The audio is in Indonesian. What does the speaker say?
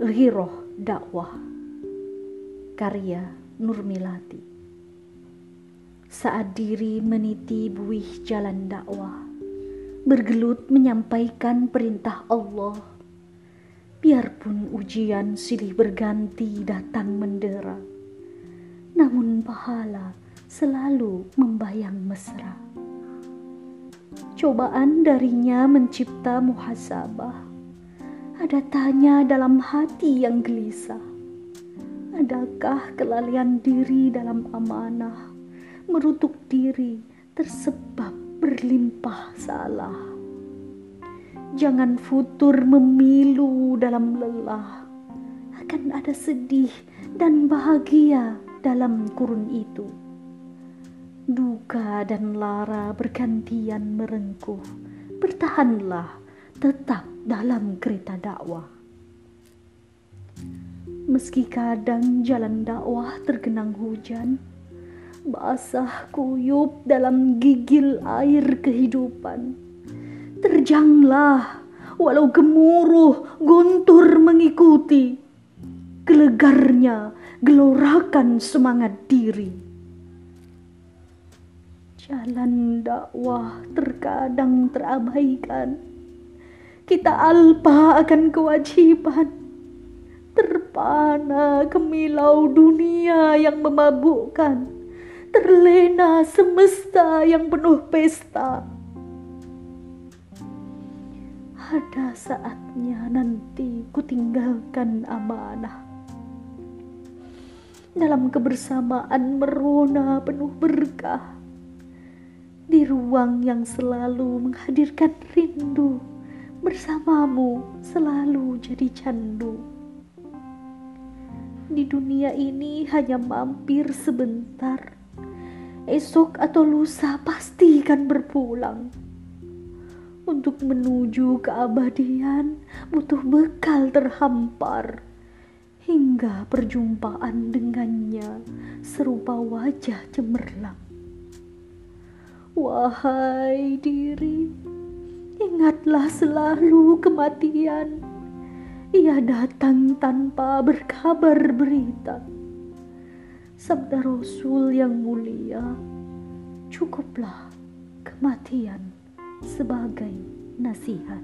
Ghiroh Dakwah. Karya Nurmilati Saat diri meniti buih jalan dakwah Bergelut menyampaikan perintah Allah. Biarpun ujian silih berganti datang mendera Namun pahala selalu membayang mesra. Cobaan darinya mencipta muhasabah ada tanya dalam hati yang gelisah. Adakah kelalaian diri dalam amanah, merutuk diri tersebab berlimpah salah? Jangan futur memilu dalam lelah, akan ada sedih dan bahagia dalam kurun itu. Duka dan lara bergantian merengkuh, bertahanlah tetap dalam kereta dakwah. Meski kadang jalan dakwah tergenang hujan, basah kuyup dalam gigil air kehidupan. Terjanglah walau gemuruh guntur mengikuti. Gelegarnya gelorakan semangat diri. Jalan dakwah terkadang terabaikan kita alpa akan kewajiban. Terpana kemilau dunia yang memabukkan. Terlena semesta yang penuh pesta. Ada saatnya nanti ku tinggalkan amanah. Dalam kebersamaan merona penuh berkah. Di ruang yang selalu menghadirkan rindu bersamamu selalu jadi candu. Di dunia ini hanya mampir sebentar. Esok atau lusa pasti akan berpulang. Untuk menuju keabadian butuh bekal terhampar. Hingga perjumpaan dengannya serupa wajah cemerlang. Wahai diri, Ingatlah selalu kematian. Ia datang tanpa berkabar berita. Sabda Rasul yang mulia, cukuplah kematian sebagai nasihat.